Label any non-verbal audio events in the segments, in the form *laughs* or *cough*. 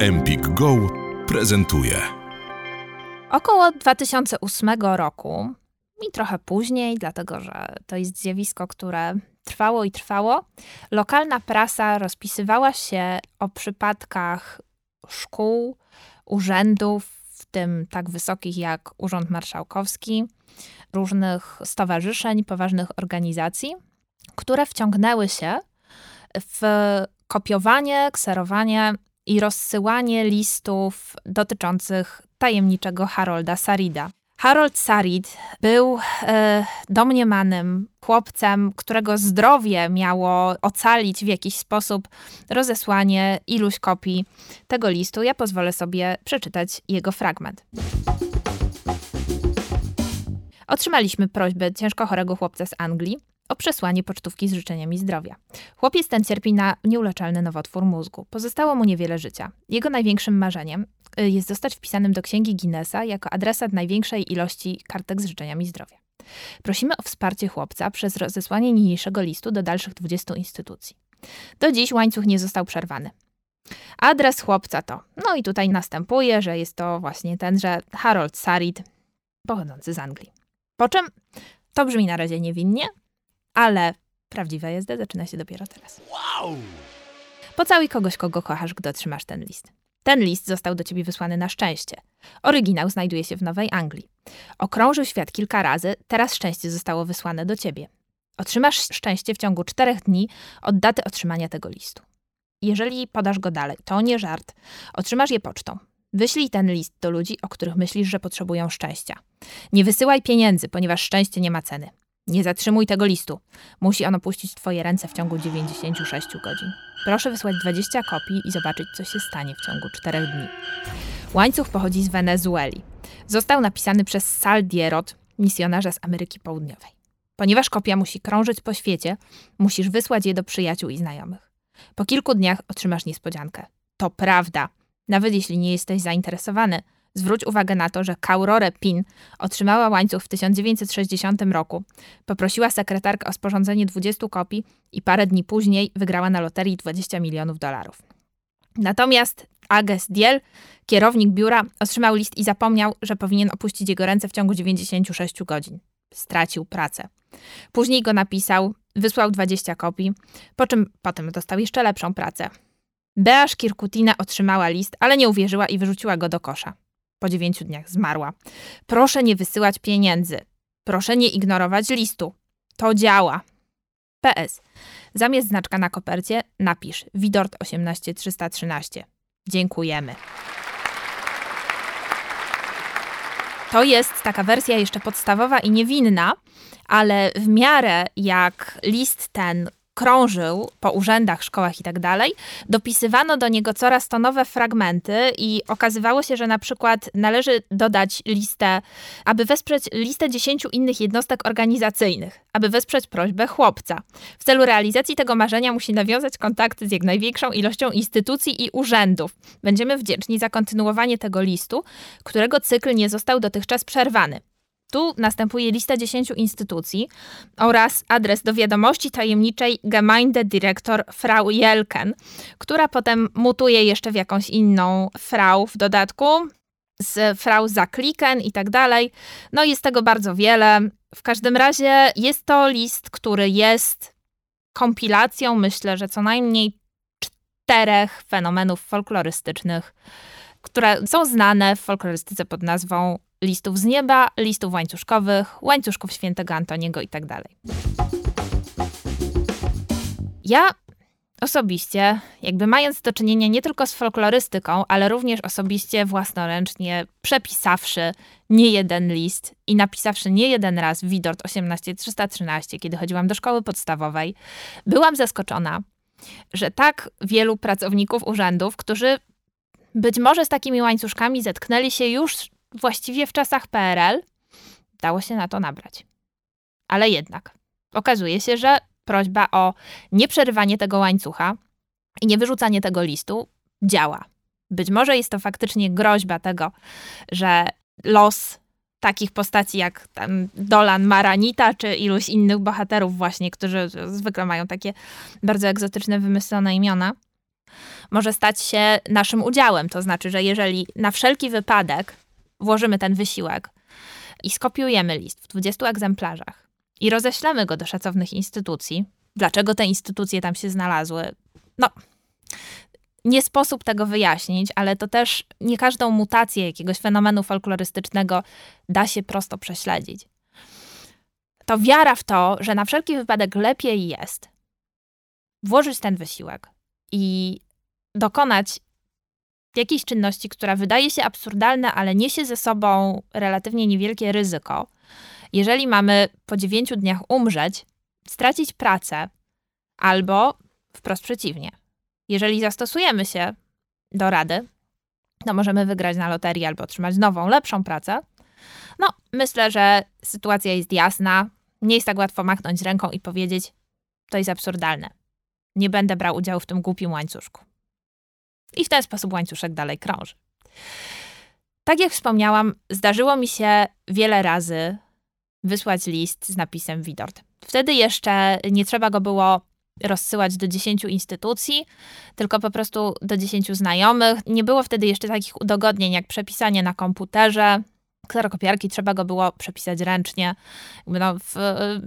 Empik Go prezentuje. Około 2008 roku i trochę później, dlatego że to jest zjawisko, które trwało i trwało, lokalna prasa rozpisywała się o przypadkach szkół, urzędów, w tym tak wysokich jak Urząd Marszałkowski, różnych stowarzyszeń, poważnych organizacji, które wciągnęły się w kopiowanie, kserowanie i rozsyłanie listów dotyczących tajemniczego Harolda Sarida. Harold Sarid był e, domniemanym chłopcem, którego zdrowie miało ocalić w jakiś sposób rozesłanie iluś kopii tego listu. Ja pozwolę sobie przeczytać jego fragment. Otrzymaliśmy prośbę ciężko chorego chłopca z Anglii, o przesłanie pocztówki z życzeniami zdrowia. Chłopiec ten cierpi na nieuleczalny nowotwór mózgu. Pozostało mu niewiele życia. Jego największym marzeniem y, jest zostać wpisanym do księgi Guinnessa jako adresat największej ilości kartek z życzeniami zdrowia. Prosimy o wsparcie chłopca przez rozesłanie niniejszego listu do dalszych 20 instytucji. Do dziś łańcuch nie został przerwany. Adres chłopca to, no i tutaj następuje, że jest to właśnie tenże Harold Sarid, pochodzący z Anglii. Po czym to brzmi na razie niewinnie, ale prawdziwa jazda zaczyna się dopiero teraz. Wow! Pocałuj kogoś, kogo kochasz, gdy otrzymasz ten list. Ten list został do ciebie wysłany na szczęście. Oryginał znajduje się w Nowej Anglii. Okrążył świat kilka razy, teraz szczęście zostało wysłane do ciebie. Otrzymasz szczęście w ciągu czterech dni od daty otrzymania tego listu. Jeżeli podasz go dalej, to nie żart, otrzymasz je pocztą. Wyślij ten list do ludzi, o których myślisz, że potrzebują szczęścia. Nie wysyłaj pieniędzy, ponieważ szczęście nie ma ceny. Nie zatrzymuj tego listu. Musi on opuścić Twoje ręce w ciągu 96 godzin. Proszę wysłać 20 kopii i zobaczyć, co się stanie w ciągu 4 dni. Łańcuch pochodzi z Wenezueli. Został napisany przez Sal Dierot, misjonarza z Ameryki Południowej. Ponieważ kopia musi krążyć po świecie, musisz wysłać je do przyjaciół i znajomych. Po kilku dniach otrzymasz niespodziankę. To prawda. Nawet jeśli nie jesteś zainteresowany, Zwróć uwagę na to, że Kaurore Pin otrzymała łańcuch w 1960 roku, poprosiła sekretarkę o sporządzenie 20 kopii i parę dni później wygrała na loterii 20 milionów dolarów. Natomiast Ages Diel, kierownik biura, otrzymał list i zapomniał, że powinien opuścić jego ręce w ciągu 96 godzin. Stracił pracę. Później go napisał, wysłał 20 kopii, po czym potem dostał jeszcze lepszą pracę. Bea Szkirkutina otrzymała list, ale nie uwierzyła i wyrzuciła go do kosza. Po dziewięciu dniach zmarła. Proszę nie wysyłać pieniędzy. Proszę nie ignorować listu. To działa. PS. Zamiast znaczka na kopercie napisz Widort 18313. Dziękujemy. To jest taka wersja jeszcze podstawowa i niewinna, ale w miarę jak list ten krążył po urzędach, szkołach i tak dalej, dopisywano do niego coraz to nowe fragmenty i okazywało się, że na przykład należy dodać listę, aby wesprzeć listę dziesięciu innych jednostek organizacyjnych, aby wesprzeć prośbę chłopca. W celu realizacji tego marzenia musi nawiązać kontakty z jak największą ilością instytucji i urzędów. Będziemy wdzięczni za kontynuowanie tego listu, którego cykl nie został dotychczas przerwany. Tu następuje lista 10 instytucji oraz adres do wiadomości tajemniczej Gemeindedyrektor Frau Jelken, która potem mutuje jeszcze w jakąś inną Frau w dodatku, z Frau Zakliken i tak dalej. No jest tego bardzo wiele. W każdym razie jest to list, który jest kompilacją, myślę, że co najmniej czterech fenomenów folklorystycznych, które są znane w folklorystyce pod nazwą listów z nieba, listów łańcuszkowych, łańcuszków świętego Antoniego itd. Tak ja osobiście, jakby mając do czynienia nie tylko z folklorystyką, ale również osobiście własnoręcznie przepisawszy nie jeden list i napisawszy nie jeden raz Widort 18313, kiedy chodziłam do szkoły podstawowej, byłam zaskoczona, że tak wielu pracowników urzędów, którzy być może z takimi łańcuszkami zetknęli się już właściwie w czasach PRL dało się na to nabrać. Ale jednak okazuje się, że prośba o nieprzerywanie tego łańcucha i niewyrzucanie tego listu działa. Być może jest to faktycznie groźba tego, że los takich postaci jak Dolan Maranita, czy iluś innych bohaterów właśnie, którzy zwykle mają takie bardzo egzotyczne, wymyślone imiona, może stać się naszym udziałem. To znaczy, że jeżeli na wszelki wypadek włożymy ten wysiłek i skopiujemy list w 20 egzemplarzach i roześlemy go do szacownych instytucji, dlaczego te instytucje tam się znalazły? No, nie sposób tego wyjaśnić, ale to też nie każdą mutację jakiegoś fenomenu folklorystycznego da się prosto prześledzić. To wiara w to, że na wszelki wypadek lepiej jest włożyć ten wysiłek i dokonać jakiejś czynności, która wydaje się absurdalna, ale niesie ze sobą relatywnie niewielkie ryzyko. Jeżeli mamy po dziewięciu dniach umrzeć, stracić pracę, albo wprost przeciwnie, jeżeli zastosujemy się do rady, to możemy wygrać na loterii albo otrzymać nową, lepszą pracę. No, myślę, że sytuacja jest jasna. Nie jest tak łatwo machnąć ręką i powiedzieć, to jest absurdalne. Nie będę brał udziału w tym głupim łańcuszku. I w ten sposób łańcuszek dalej krąży. Tak jak wspomniałam, zdarzyło mi się wiele razy wysłać list z napisem Widort. Wtedy jeszcze nie trzeba go było rozsyłać do 10 instytucji, tylko po prostu do 10 znajomych. Nie było wtedy jeszcze takich udogodnień jak przepisanie na komputerze. Kserokopiarki trzeba go było przepisać ręcznie. No, w,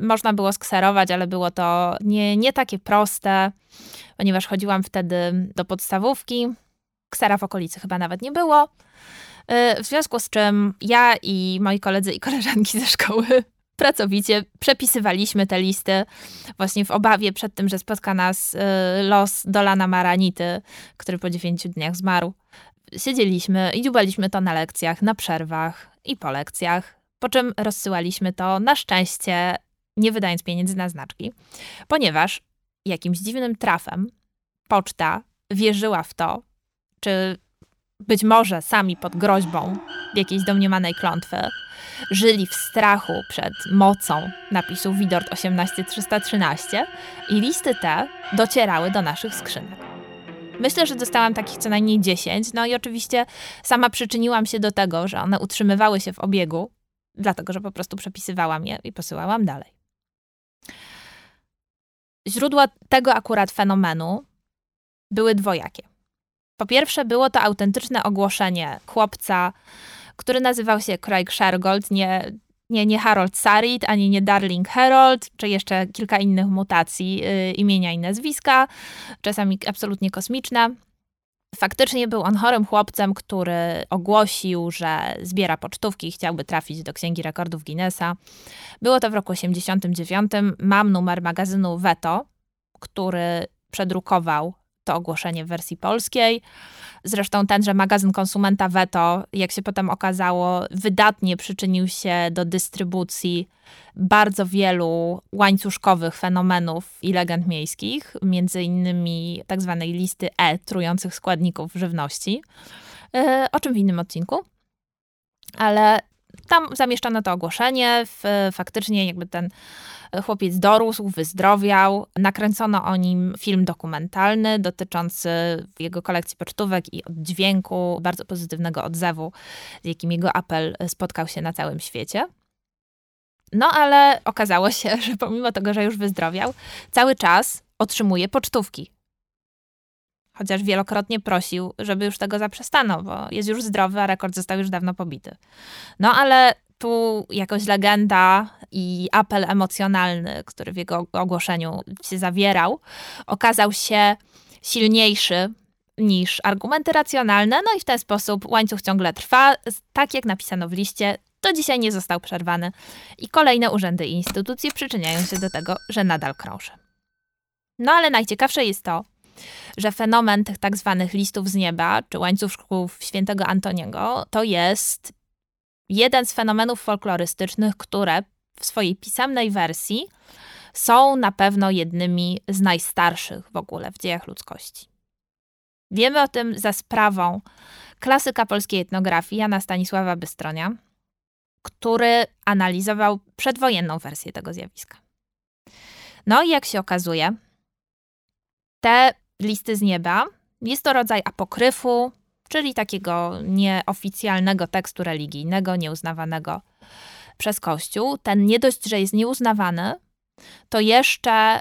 można było skserować, ale było to nie, nie takie proste, ponieważ chodziłam wtedy do podstawówki. Ksera w okolicy chyba nawet nie było. Y, w związku z czym ja i moi koledzy i koleżanki ze szkoły *laughs* pracowicie przepisywaliśmy te listy właśnie w obawie przed tym, że spotka nas y, los Dolana Maranity, który po dziewięciu dniach zmarł. Siedzieliśmy i dziubaliśmy to na lekcjach, na przerwach i po lekcjach, po czym rozsyłaliśmy to na szczęście, nie wydając pieniędzy na znaczki, ponieważ jakimś dziwnym trafem poczta wierzyła w to, czy być może sami pod groźbą jakiejś domniemanej klątwy, żyli w strachu przed mocą napisu Widort 18313 i listy te docierały do naszych skrzynek. Myślę, że dostałam takich co najmniej 10, no i oczywiście sama przyczyniłam się do tego, że one utrzymywały się w obiegu, dlatego że po prostu przepisywałam je i posyłałam dalej. Źródła tego akurat fenomenu były dwojakie. Po pierwsze, było to autentyczne ogłoszenie chłopca, który nazywał się Craig Shergold, nie, nie, nie Harold Sarit, ani nie Darling Harold, czy jeszcze kilka innych mutacji yy, imienia i nazwiska, czasami absolutnie kosmiczne. Faktycznie był on chorym chłopcem, który ogłosił, że zbiera pocztówki i chciałby trafić do Księgi Rekordów Guinnessa. Było to w roku 89. Mam numer magazynu Veto, który przedrukował to ogłoszenie w wersji polskiej. Zresztą tenże magazyn Konsumenta Veto, jak się potem okazało, wydatnie przyczynił się do dystrybucji bardzo wielu łańcuszkowych fenomenów i legend miejskich, między innymi tak zwanej listy E trujących składników żywności, e, o czym w innym odcinku. Ale tam zamieszczono to ogłoszenie, faktycznie jakby ten Chłopiec dorósł, wyzdrowiał. Nakręcono o nim film dokumentalny dotyczący jego kolekcji pocztówek i dźwięku, bardzo pozytywnego odzewu, z jakim jego apel spotkał się na całym świecie. No ale okazało się, *laughs* że pomimo tego, że już wyzdrowiał, cały czas otrzymuje pocztówki. Chociaż wielokrotnie prosił, żeby już tego zaprzestano, bo jest już zdrowy, a rekord został już dawno pobity. No ale tu jakoś legenda i apel emocjonalny, który w jego ogłoszeniu się zawierał, okazał się silniejszy niż argumenty racjonalne, no i w ten sposób łańcuch ciągle trwa, tak jak napisano w liście, do dzisiaj nie został przerwany i kolejne urzędy i instytucje przyczyniają się do tego, że nadal krąży. No ale najciekawsze jest to, że fenomen tych tak zwanych listów z nieba, czy łańcuszków świętego Antoniego, to jest jeden z fenomenów folklorystycznych, które w swojej pisemnej wersji są na pewno jednymi z najstarszych w ogóle w dziejach ludzkości. Wiemy o tym za sprawą klasyka polskiej etnografii Jana Stanisława Bystronia, który analizował przedwojenną wersję tego zjawiska. No i jak się okazuje, te listy z nieba jest to rodzaj apokryfu, czyli takiego nieoficjalnego tekstu religijnego, nieuznawanego przez Kościół. Ten nie dość, że jest nieuznawany, to jeszcze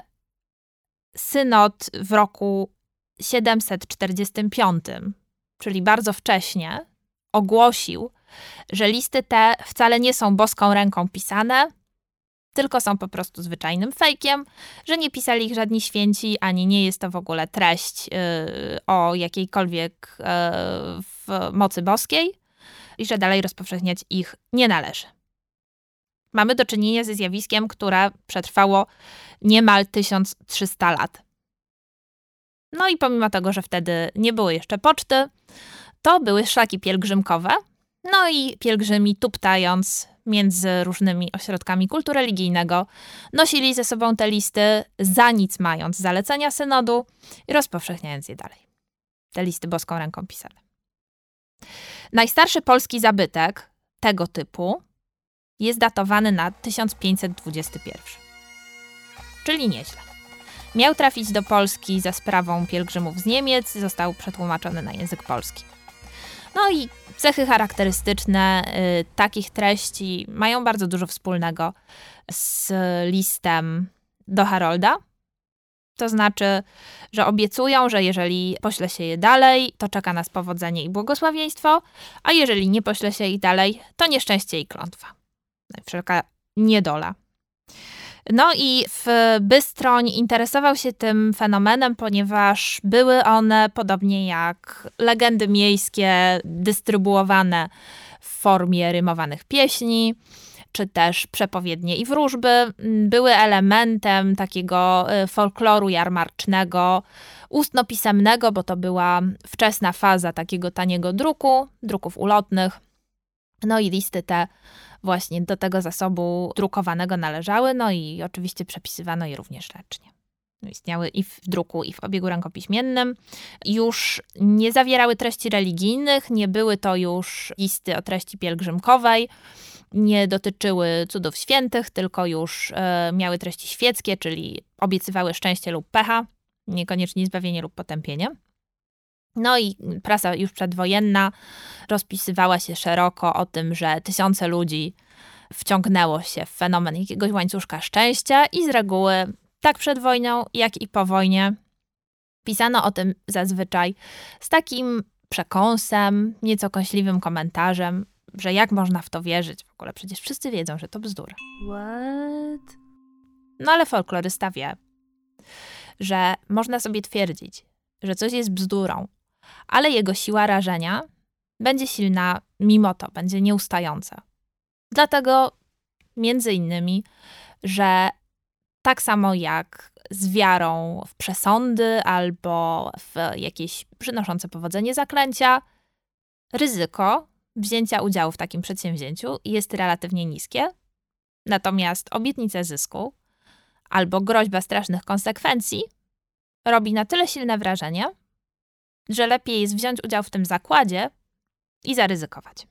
synod w roku 1745, czyli bardzo wcześnie, ogłosił, że listy te wcale nie są boską ręką pisane, tylko są po prostu zwyczajnym fejkiem, że nie pisali ich żadni święci, ani nie jest to w ogóle treść yy, o jakiejkolwiek yy, mocy boskiej i że dalej rozpowszechniać ich nie należy. Mamy do czynienia ze zjawiskiem, które przetrwało niemal 1300 lat. No i pomimo tego, że wtedy nie było jeszcze poczty, to były szlaki pielgrzymkowe. No i pielgrzymi tuptając między różnymi ośrodkami kultu religijnego, nosili ze sobą te listy, za nic mając zalecenia synodu i rozpowszechniając je dalej. Te listy boską ręką pisane. Najstarszy polski zabytek tego typu jest datowany na 1521. Czyli nieźle. Miał trafić do Polski za sprawą pielgrzymów z Niemiec, został przetłumaczony na język polski. No i cechy charakterystyczne y, takich treści mają bardzo dużo wspólnego z listem do Harolda. To znaczy, że obiecują, że jeżeli pośle się je dalej, to czeka nas powodzenie i błogosławieństwo, a jeżeli nie pośle się ich dalej, to nieszczęście i klątwa. Wszelka niedola. No i w Bystroń interesował się tym fenomenem, ponieważ były one, podobnie jak legendy miejskie, dystrybuowane w formie rymowanych pieśni, czy też przepowiednie i wróżby, były elementem takiego y, folkloru jarmarcznego, ustno-pisemnego, bo to była wczesna faza takiego taniego druku, druków ulotnych. No i listy te właśnie do tego zasobu drukowanego należały, no i oczywiście przepisywano je również ręcznie. No, istniały i w druku, i w obiegu rękopiśmiennym. Już nie zawierały treści religijnych, nie były to już listy o treści pielgrzymkowej, nie dotyczyły cudów świętych, tylko już e, miały treści świeckie, czyli obiecywały szczęście lub pecha, niekoniecznie zbawienie lub potępienie. No i prasa już przedwojenna rozpisywała się szeroko o tym, że tysiące ludzi wciągnęło się w fenomen jakiegoś łańcuszka szczęścia i z reguły tak przed wojną, jak i po wojnie pisano o tym zazwyczaj z takim przekąsem, nieco kąśliwym komentarzem, że jak można w to wierzyć? W ogóle przecież wszyscy wiedzą, że to bzdura. What? No ale folklorysta wie, że można sobie twierdzić, że coś jest bzdurą, ale jego siła rażenia będzie silna mimo to, będzie nieustająca. Dlatego między innymi, że tak samo jak z wiarą w przesądy albo w jakieś przynoszące powodzenie zaklęcia, ryzyko wzięcia udziału w takim przedsięwzięciu jest relatywnie niskie, natomiast obietnica zysku albo groźba strasznych konsekwencji robi na tyle silne wrażenie, że lepiej jest wziąć udział w tym zakładzie i zaryzykować.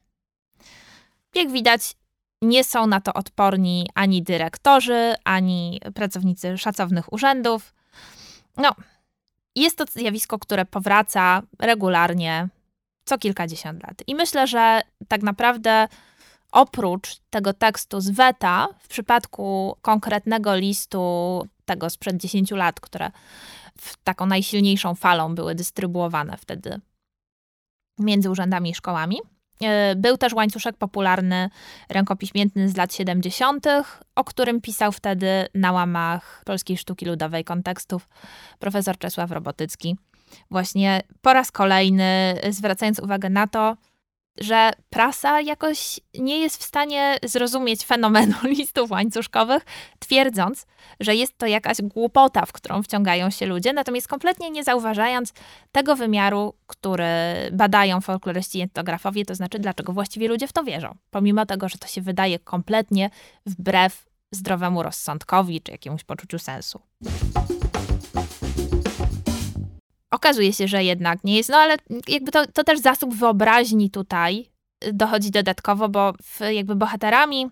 Jak widać, nie są na to odporni ani dyrektorzy, ani pracownicy szacownych urzędów. No, jest to zjawisko, które powraca regularnie co kilkadziesiąt lat. I myślę, że tak naprawdę oprócz tego tekstu z Weta, w przypadku konkretnego listu, tego sprzed 10 lat, które taką najsilniejszą falą były dystrybuowane wtedy między urzędami i szkołami. E, był też łańcuszek popularny rękopiśmienny z lat 70., o którym pisał wtedy na łamach polskiej sztuki ludowej kontekstów profesor Czesław Robotycki. Właśnie po raz kolejny zwracając uwagę na to, że prasa jakoś nie jest w stanie zrozumieć fenomenu *laughs* listów łańcuszkowych, twierdząc, że jest to jakaś głupota, w którą wciągają się ludzie, natomiast kompletnie nie zauważając tego wymiaru, który badają folkloryści i etnografowie, to znaczy dlaczego właściwie ludzie w to wierzą, pomimo tego, że to się wydaje kompletnie wbrew zdrowemu rozsądkowi czy jakiemuś poczuciu sensu. Okazuje się, że jednak nie jest, no ale jakby to, to też zasób wyobraźni tutaj dochodzi dodatkowo, bo jakby bohaterami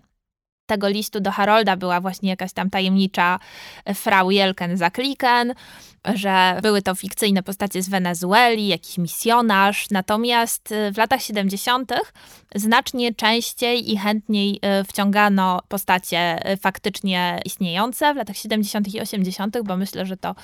tego listu do Harolda była właśnie jakaś tam tajemnicza Frau Jelken Zakliken, że były to fikcyjne postacie z Wenezueli, jakiś misjonarz. Natomiast w latach 70. znacznie częściej i chętniej y, wciągano postacie y, faktycznie istniejące w latach 70. i 80., bo myślę, że to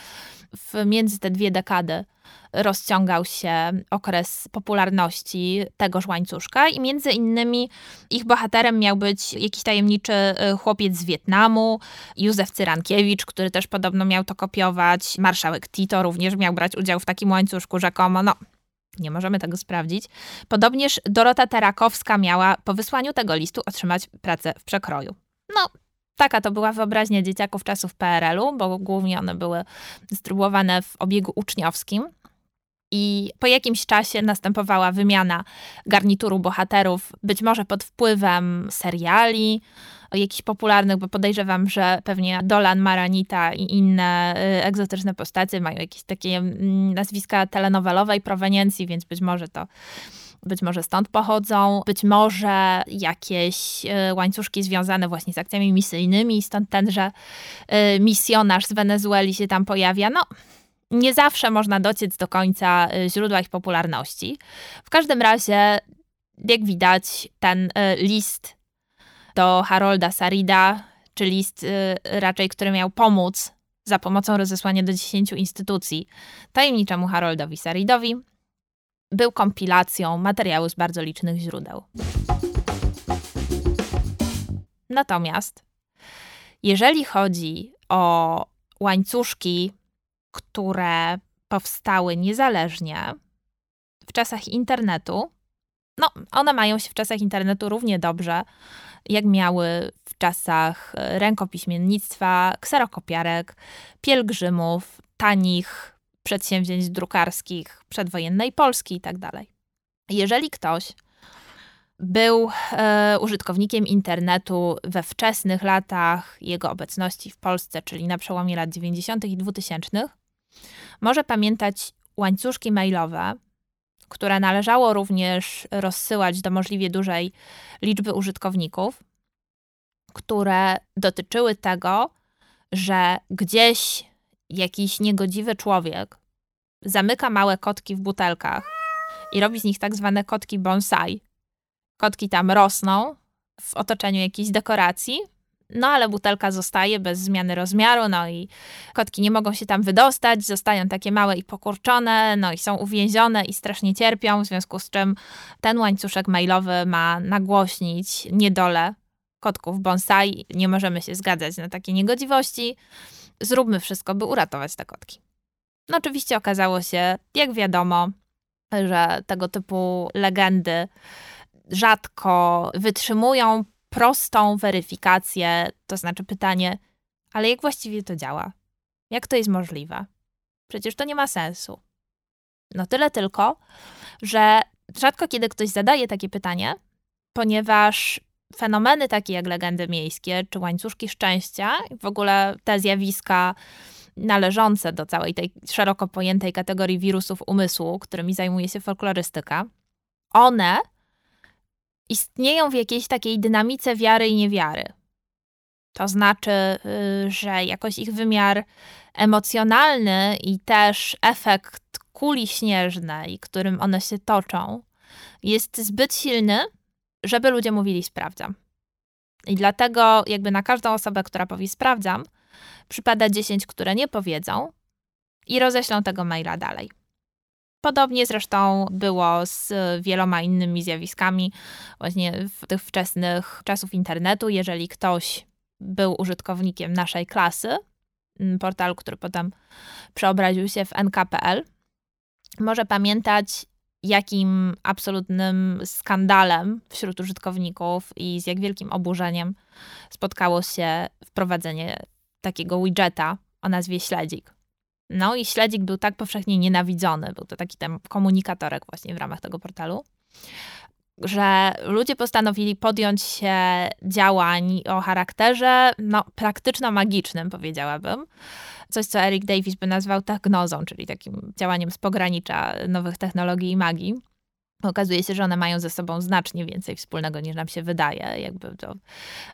w między te dwie dekady rozciągał się okres popularności tegoż łańcuszka i między innymi ich bohaterem miał być jakiś tajemniczy y, chłopiec z Wietnamu, Józef Cyrankiewicz, który też podobno miał to kopiować, marszałek Tito również miał brać udział w takim łańcuszku rzekomo, no nie możemy tego sprawdzić. Podobnież Dorota Terakowska miała po wysłaniu tego listu otrzymać pracę w przekroju. Taka to była wyobraźnia dzieciaków czasów PRL-u, bo głównie one były dystrybuowane w obiegu uczniowskim. I po jakimś czasie następowała wymiana garnituru bohaterów, być może pod wpływem seriali, jakichś popularnych, bo podejrzewam, że pewnie Dolan, Maranita i inne y, egzotyczne postacie mają jakieś takie mm, nazwiska telenowelowej proweniencji, więc być może to być może stąd pochodzą, być może jakieś y, łańcuszki związane właśnie z akcjami misyjnymi, stąd tenże y, misjonarz z Wenezueli się tam pojawia. No, nie zawsze można dociec do końca y, źródła ich popularności. W każdym razie, jak widać, ten list do Harolda Sarida, czy list raczej, który miał pomóc za pomocą rozesłania do 10 instytucji tajemniczemu Haroldowi Saridowi, był kompilacją materiału z bardzo licznych źródeł. Natomiast, jeżeli chodzi o łańcuszki które powstały niezależnie w czasach internetu, no, one mają się w czasach internetu równie dobrze, jak miały w czasach e, rękopiśmiennictwa, kserokopiarek, pielgrzymów, tanich przedsięwzięć drukarskich przedwojennej Polski itd. Tak Jeżeli ktoś był e, użytkownikiem internetu we wczesnych latach jego obecności w Polsce, czyli na przełomie lat 90. i 2000, może pamiętać łańcuszki mailowe, które należało również rozsyłać do możliwie dużej liczby użytkowników, które dotyczyły tego, że gdzieś jakiś niegodziwy człowiek zamyka małe kotki w butelkach i robi z nich tak zwane kotki bonsai. Kotki tam rosną w otoczeniu jakiejś dekoracji, no ale butelka zostaje bez zmiany rozmiaru, no i kotki nie mogą się tam wydostać, zostają takie małe i pokurczone, no i są uwięzione i strasznie cierpią, w związku z czym ten łańcuszek mailowy ma nagłośnić niedolę kotków bonsai. Nie możemy się zgadzać na takie niegodziwości. Zróbmy wszystko, by uratować te kotki. No oczywiście okazało się, jak wiadomo, że tego typu legendy rzadko wytrzymują prostą weryfikację, to znaczy pytanie, ale jak właściwie to działa? Jak to jest możliwe? Przecież to nie ma sensu. No tyle tylko, że rzadko kiedy ktoś zadaje takie pytanie, ponieważ fenomeny takie jak legendy miejskie czy łańcuszki szczęścia, w ogóle te zjawiska należące do całej tej szeroko pojętej kategorii wirusów umysłu, którymi zajmuje się folklorystyka, one istnieją w jakiejś takiej dynamice wiary i niewiary. To znaczy, y, że jakoś ich wymiar emocjonalny i też efekt kuli śnieżnej, którym one się toczą, jest zbyt silny, żeby ludzie mówili sprawdzam. I dlatego jakby na każdą osobę, która powie sprawdzam, przypada 10, które nie powiedzą i roześlą tego maila dalej. Podobnie zresztą było z wieloma innymi zjawiskami właśnie w tych wczesnych czasów internetu. Jeżeli ktoś był użytkownikiem naszej klasy, mm, portalu, który potem przeobraził się w NKPL, może pamiętać, jakim absolutnym skandalem wśród użytkowników i z jak wielkim oburzeniem spotkało się wprowadzenie takiego widgeta o nazwie śledzik. No i śledzik był tak powszechnie nienawidzony, był to taki tam komunikatorek właśnie w ramach tego portalu, że ludzie postanowili podjąć się działań o charakterze no, praktyczno-magicznym, powiedziałabym. Coś, co Eric Davis by nazwał technozą, czyli takim działaniem z pogranicza nowych technologii i magii. Okazuje się, że one mają ze sobą znacznie więcej wspólnego niż nam się wydaje. Jakby to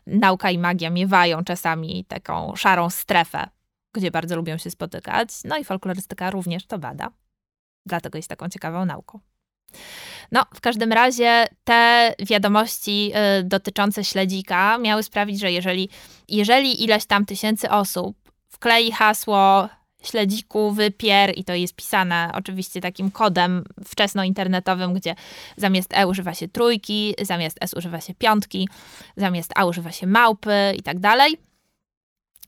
nauka i magia miewają czasami taką szarą strefę gdzie bardzo lubią się spotykać. No i folklorystyka również to bada. Dlatego jest taką ciekawą nauką. No, w każdym razie te wiadomości y, dotyczące śledzika miały sprawić, że jeżeli, jeżeli ileś tam tysięcy osób wklei hasło śledziku, wypier i to jest pisane oczywiście takim kodem wczesnointernetowym, gdzie zamiast E używa się trójki, zamiast S używa się piątki, zamiast A używa się małpy i tak dalej.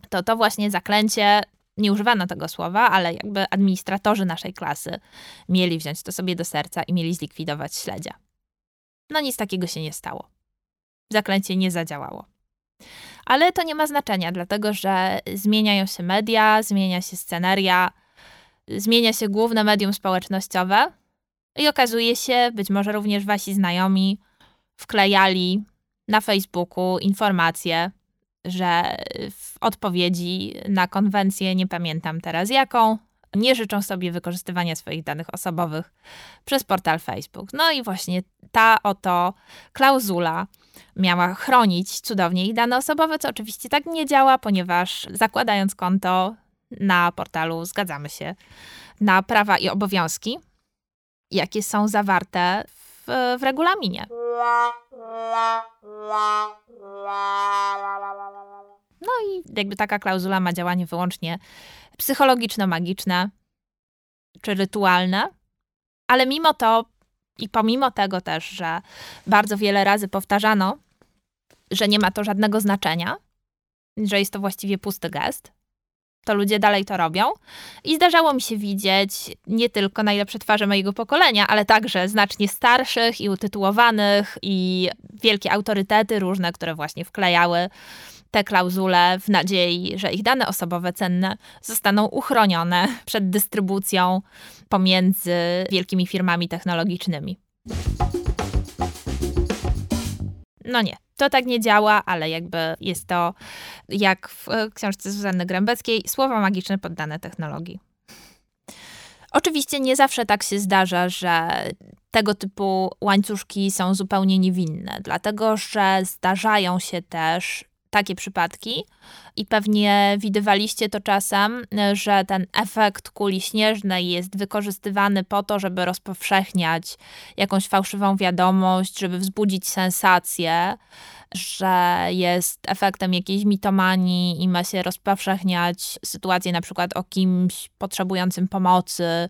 To to właśnie zaklęcie nie używano tego słowa, ale jakby administratorzy naszej klasy mieli wziąć to sobie do serca i mieli zlikwidować śledzia. No nic takiego się nie stało. Zaklęcie nie zadziałało. Ale to nie ma znaczenia, dlatego że zmieniają się media, zmienia się sceneria, zmienia się główne medium społecznościowe i okazuje się, być może również wasi znajomi wklejali na Facebooku informacje, że w odpowiedzi na konwencję, nie pamiętam teraz jaką, nie życzą sobie wykorzystywania swoich danych osobowych przez portal Facebook. No i właśnie ta oto klauzula miała chronić cudownie ich dane osobowe, co oczywiście tak nie działa, ponieważ zakładając konto na portalu zgadzamy się na prawa i obowiązki, jakie są zawarte w, w regulaminie. No i jakby taka klauzula ma działanie wyłącznie psychologiczno-magiczne czy rytualne, ale mimo to i pomimo tego też, że bardzo wiele razy powtarzano, że nie ma to żadnego znaczenia, że jest to właściwie pusty gest, to ludzie dalej to robią. I zdarzało mi się widzieć nie tylko najlepsze twarze mojego pokolenia, ale także znacznie starszych i utytułowanych i wielkie autorytety różne, które właśnie wklejały te klauzule w nadziei, że ich dane osobowe cenne zostaną uchronione *laughs* przed dystrybucją pomiędzy wielkimi firmami technologicznymi. No nie, to tak nie działa, ale jakby jest to, jak w książce Zuzanny Grębeckiej, słowa magiczne poddane technologii. Oczywiście nie zawsze tak się zdarza, że tego typu łańcuszki są zupełnie niewinne, dlatego że zdarzają się też takie przypadki i pewnie widywaliście to czasem, że ten efekt kuli śnieżnej jest wykorzystywany po to, żeby rozpowszechniać jakąś fałszywą wiadomość, żeby wzbudzić sensację, że jest efektem jakiejś mitomanii i ma się rozpowszechniać sytuację na przykład o kimś potrzebującym pomocy,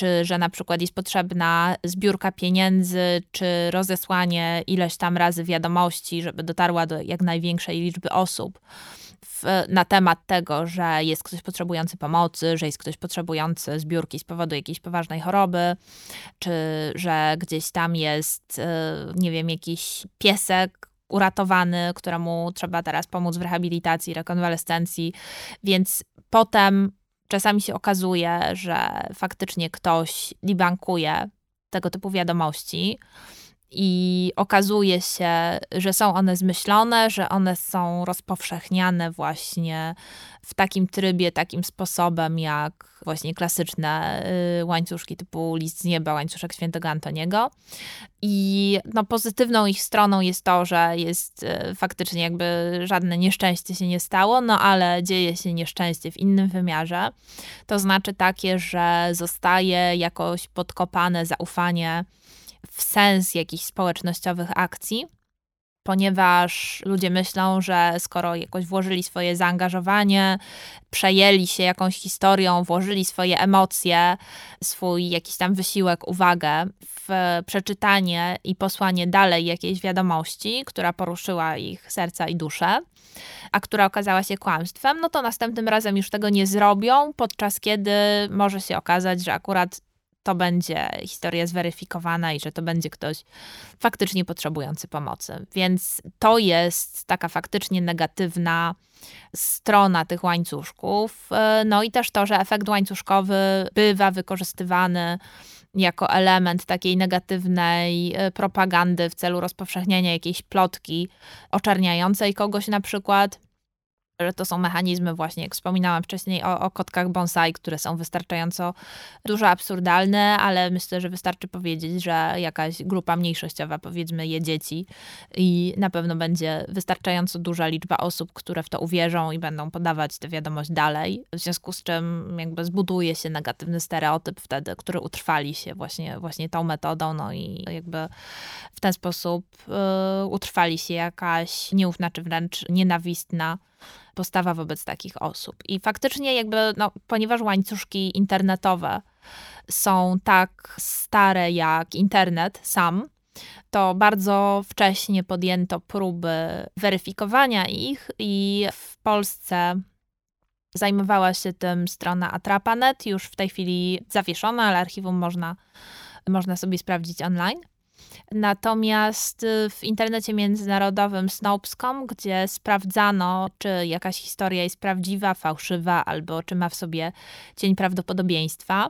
czy że na przykład jest potrzebna zbiórka pieniędzy, czy rozesłanie ileś tam razy wiadomości, żeby dotarła do jak największej liczby osób. W, na temat tego, że jest ktoś potrzebujący pomocy, że jest ktoś potrzebujący zbiórki z powodu jakiejś poważnej choroby, czy że gdzieś tam jest, e, nie wiem, jakiś piesek uratowany, któremu trzeba teraz pomóc w rehabilitacji, rekonwalescencji, więc potem czasami się okazuje, że faktycznie ktoś debankuje tego typu wiadomości i okazuje się, że są one zmyślone, że one są rozpowszechniane właśnie w takim trybie, takim sposobem, jak właśnie klasyczne y, łańcuszki typu list z nieba, łańcuszek świętego Antoniego. I no, pozytywną ich stroną jest to, że jest y, faktycznie jakby żadne nieszczęście się nie stało, no ale dzieje się nieszczęście w innym wymiarze. To znaczy takie, że zostaje jakoś podkopane zaufanie w sens jakichś społecznościowych akcji, ponieważ ludzie myślą, że skoro jakoś włożyli swoje zaangażowanie, przejęli się jakąś historią, włożyli swoje emocje, swój jakiś tam wysiłek, uwagę w przeczytanie i posłanie dalej jakiejś wiadomości, która poruszyła ich serca i duszę, a która okazała się kłamstwem, no to następnym razem już tego nie zrobią, podczas kiedy może się okazać, że akurat to będzie historia zweryfikowana i że to będzie ktoś faktycznie potrzebujący pomocy. Więc to jest taka faktycznie negatywna strona tych łańcuszków. No i też to, że efekt łańcuszkowy bywa wykorzystywany jako element takiej negatywnej e, propagandy w celu rozpowszechniania jakiejś plotki oczerniającej kogoś na przykład że to są mechanizmy właśnie, jak wspominałam wcześniej o, o kotkach bonsai, które są wystarczająco dużo absurdalne, ale myślę, że wystarczy powiedzieć, że jakaś grupa mniejszościowa, powiedzmy je dzieci i na pewno będzie wystarczająco duża liczba osób, które w to uwierzą i będą podawać tę wiadomość dalej, w związku z czym jakby zbuduje się negatywny stereotyp wtedy, który utrwali się właśnie, właśnie tą metodą, no i jakby w ten sposób y, utrwali się jakaś nieufna czy wręcz nienawistna postawa wobec takich osób. I faktycznie jakby, no, ponieważ łańcuszki internetowe są tak stare jak internet sam, to bardzo wcześnie podjęto próby weryfikowania ich i w Polsce zajmowała się tym strona Atrapanet, już w tej chwili zawieszona, ale archiwum można, można sobie sprawdzić online. Natomiast w internecie międzynarodowym Snopes.com, gdzie sprawdzano, czy jakaś historia jest prawdziwa, fałszywa, albo czy ma w sobie cień prawdopodobieństwa,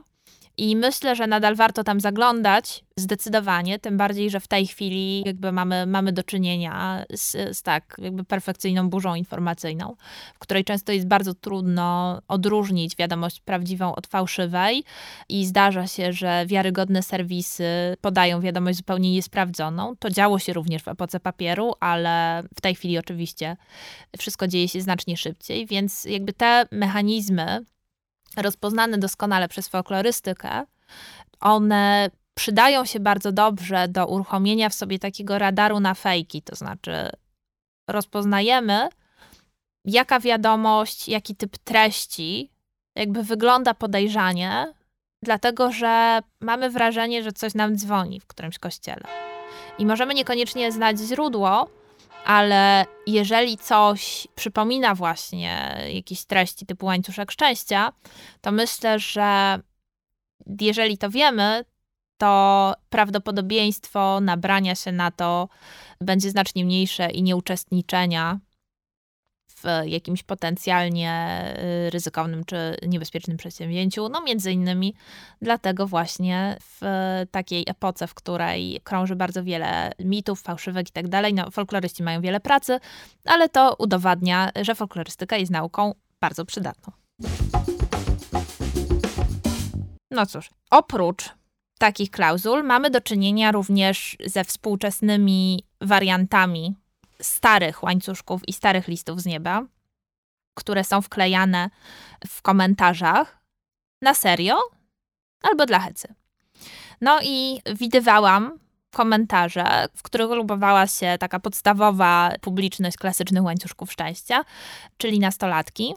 i myślę, że nadal warto tam zaglądać, zdecydowanie, tym bardziej, że w tej chwili jakby mamy, mamy do czynienia z, z tak jakby perfekcyjną burzą informacyjną, w której często jest bardzo trudno odróżnić wiadomość prawdziwą od fałszywej i zdarza się, że wiarygodne serwisy podają wiadomość zupełnie niesprawdzoną. To działo się również w epoce papieru, ale w tej chwili oczywiście wszystko dzieje się znacznie szybciej, więc jakby te mechanizmy rozpoznane doskonale przez folklorystykę, one przydają się bardzo dobrze do uruchomienia w sobie takiego radaru na fejki, to znaczy rozpoznajemy, jaka wiadomość, jaki typ treści jakby wygląda podejrzanie, dlatego że mamy wrażenie, że coś nam dzwoni w którymś kościele. I możemy niekoniecznie znać źródło, ale jeżeli coś przypomina właśnie jakieś treści typu łańcuszek szczęścia, to myślę, że jeżeli to wiemy, to prawdopodobieństwo nabrania się na to będzie znacznie mniejsze i nieuczestniczenia w jakimś potencjalnie y, ryzykownym czy niebezpiecznym przedsięwzięciu. No między innymi dlatego właśnie w takiej epoce, w której krąży bardzo wiele mitów, fałszywek i tak dalej, no folkloryści mają wiele pracy, ale to udowadnia, że folklorystyka jest nauką bardzo przydatną. No cóż, oprócz takich klauzul mamy do czynienia również ze współczesnymi wariantami starych łańcuszków i starych listów z nieba, które są wklejane w komentarzach na serio albo dla hecy. No i widywałam komentarze, w których lubowała się taka podstawowa publiczność klasycznych łańcuszków szczęścia, czyli nastolatki,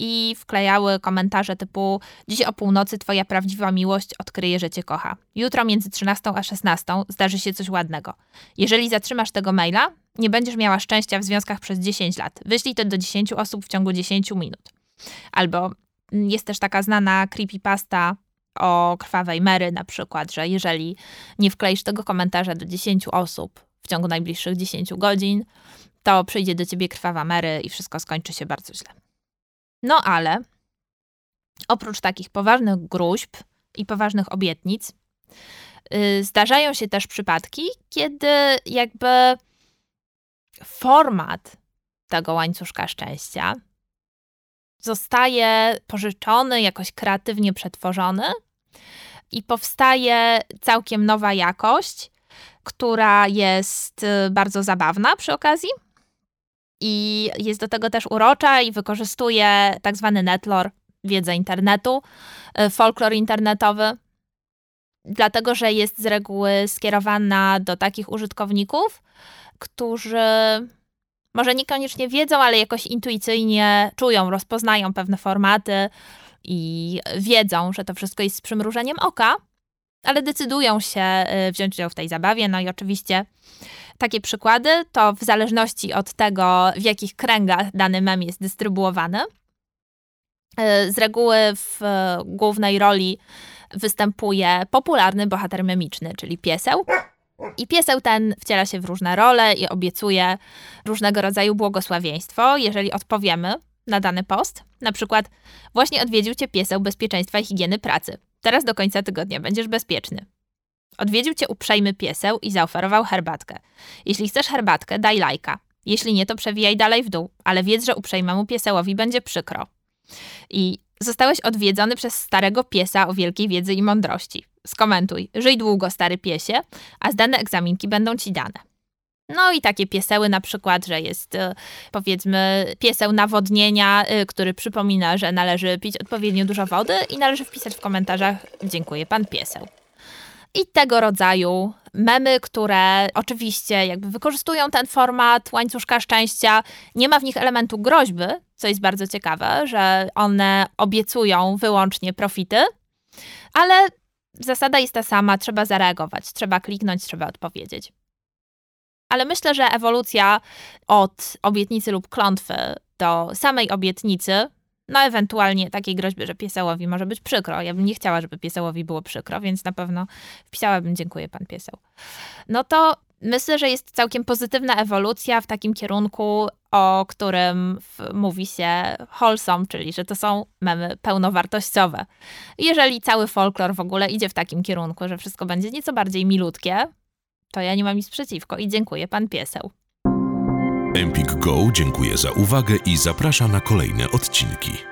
i wklejały komentarze typu Dziś o północy twoja prawdziwa miłość odkryje, że cię kocha. Jutro między 13 a 16 zdarzy się coś ładnego. Jeżeli zatrzymasz tego maila, nie będziesz miała szczęścia w związkach przez 10 lat. Wyślij to do 10 osób w ciągu 10 minut. Albo mm, jest też taka znana creepypasta o krwawej Mary na przykład, że jeżeli nie wkleisz tego komentarza do 10 osób w ciągu najbliższych 10 godzin, to przyjdzie do ciebie krwawa Mary i wszystko skończy się bardzo źle. No ale oprócz takich poważnych gruźb i poważnych obietnic, yy, zdarzają się też przypadki, kiedy jakby format tego łańcuszka szczęścia zostaje pożyczony, jakoś kreatywnie przetworzony i powstaje całkiem nowa jakość, która jest y, bardzo zabawna przy okazji i jest do tego też urocza i wykorzystuje tak zwany netlore, wiedzę internetu, y, folklor internetowy, dlatego że jest z reguły skierowana do takich użytkowników, którzy może niekoniecznie wiedzą, ale jakoś intuicyjnie czują, rozpoznają pewne formaty i wiedzą, że to wszystko jest z przymrużeniem oka, ale decydują się y, wziąć udział w tej zabawie. No i oczywiście takie przykłady to w zależności od tego, w jakich kręgach dany mem jest dystrybuowany. Y, z reguły w głównej roli występuje popularny bohater memiczny, czyli pieseł. I pieseł ten wciela się w różne role i obiecuje różnego rodzaju błogosławieństwo, jeżeli odpowiemy na dany post. Na przykład, właśnie odwiedził cię pieseł bezpieczeństwa i higieny pracy. Teraz do końca tygodnia będziesz bezpieczny. Odwiedził cię uprzejmy pieseł i zaoferował herbatkę. Jeśli chcesz herbatkę, daj lajka. Jeśli nie, to przewijaj dalej w dół, ale wiedz, że uprzejmemu piesełowi będzie przykro. I zostałeś odwiedzony przez starego piesa o wielkiej wiedzy i mądrości. Skomentuj, żyj długo, stary piesie, a zdane egzaminki będą ci dane. No i takie pieseły na przykład, że jest y, powiedzmy pieseł nawodnienia, y, który przypomina, że należy pić odpowiednio dużo wody i należy wpisać w komentarzach dziękuję pan pieseł. i tego rodzaju memy, które oczywiście jakby wykorzystują ten format łańcuszka szczęścia. Nie ma w nich elementu groźby, co jest bardzo ciekawe, że one obiecują wyłącznie profity, ale zasada jest ta sama, trzeba zareagować, trzeba kliknąć, trzeba odpowiedzieć. Ale myślę, że ewolucja od obietnicy lub klątwy do samej obietnicy, no ewentualnie takiej groźby, że piesełowi może być przykro. Ja bym nie chciała, żeby piesełowi było przykro, więc na pewno wpisałabym dziękuję pan pieseł. No to myślę, że jest całkiem pozytywna ewolucja w takim kierunku, o którym mówi się wholesome, czyli że to są memy pełnowartościowe. Jeżeli cały folklor w ogóle idzie w takim kierunku, że wszystko będzie nieco bardziej milutkie, to ja nie mam nic przeciwko i dziękuję pan pieseł. Empik Go dziękuję za uwagę i zaprasza na kolejne odcinki.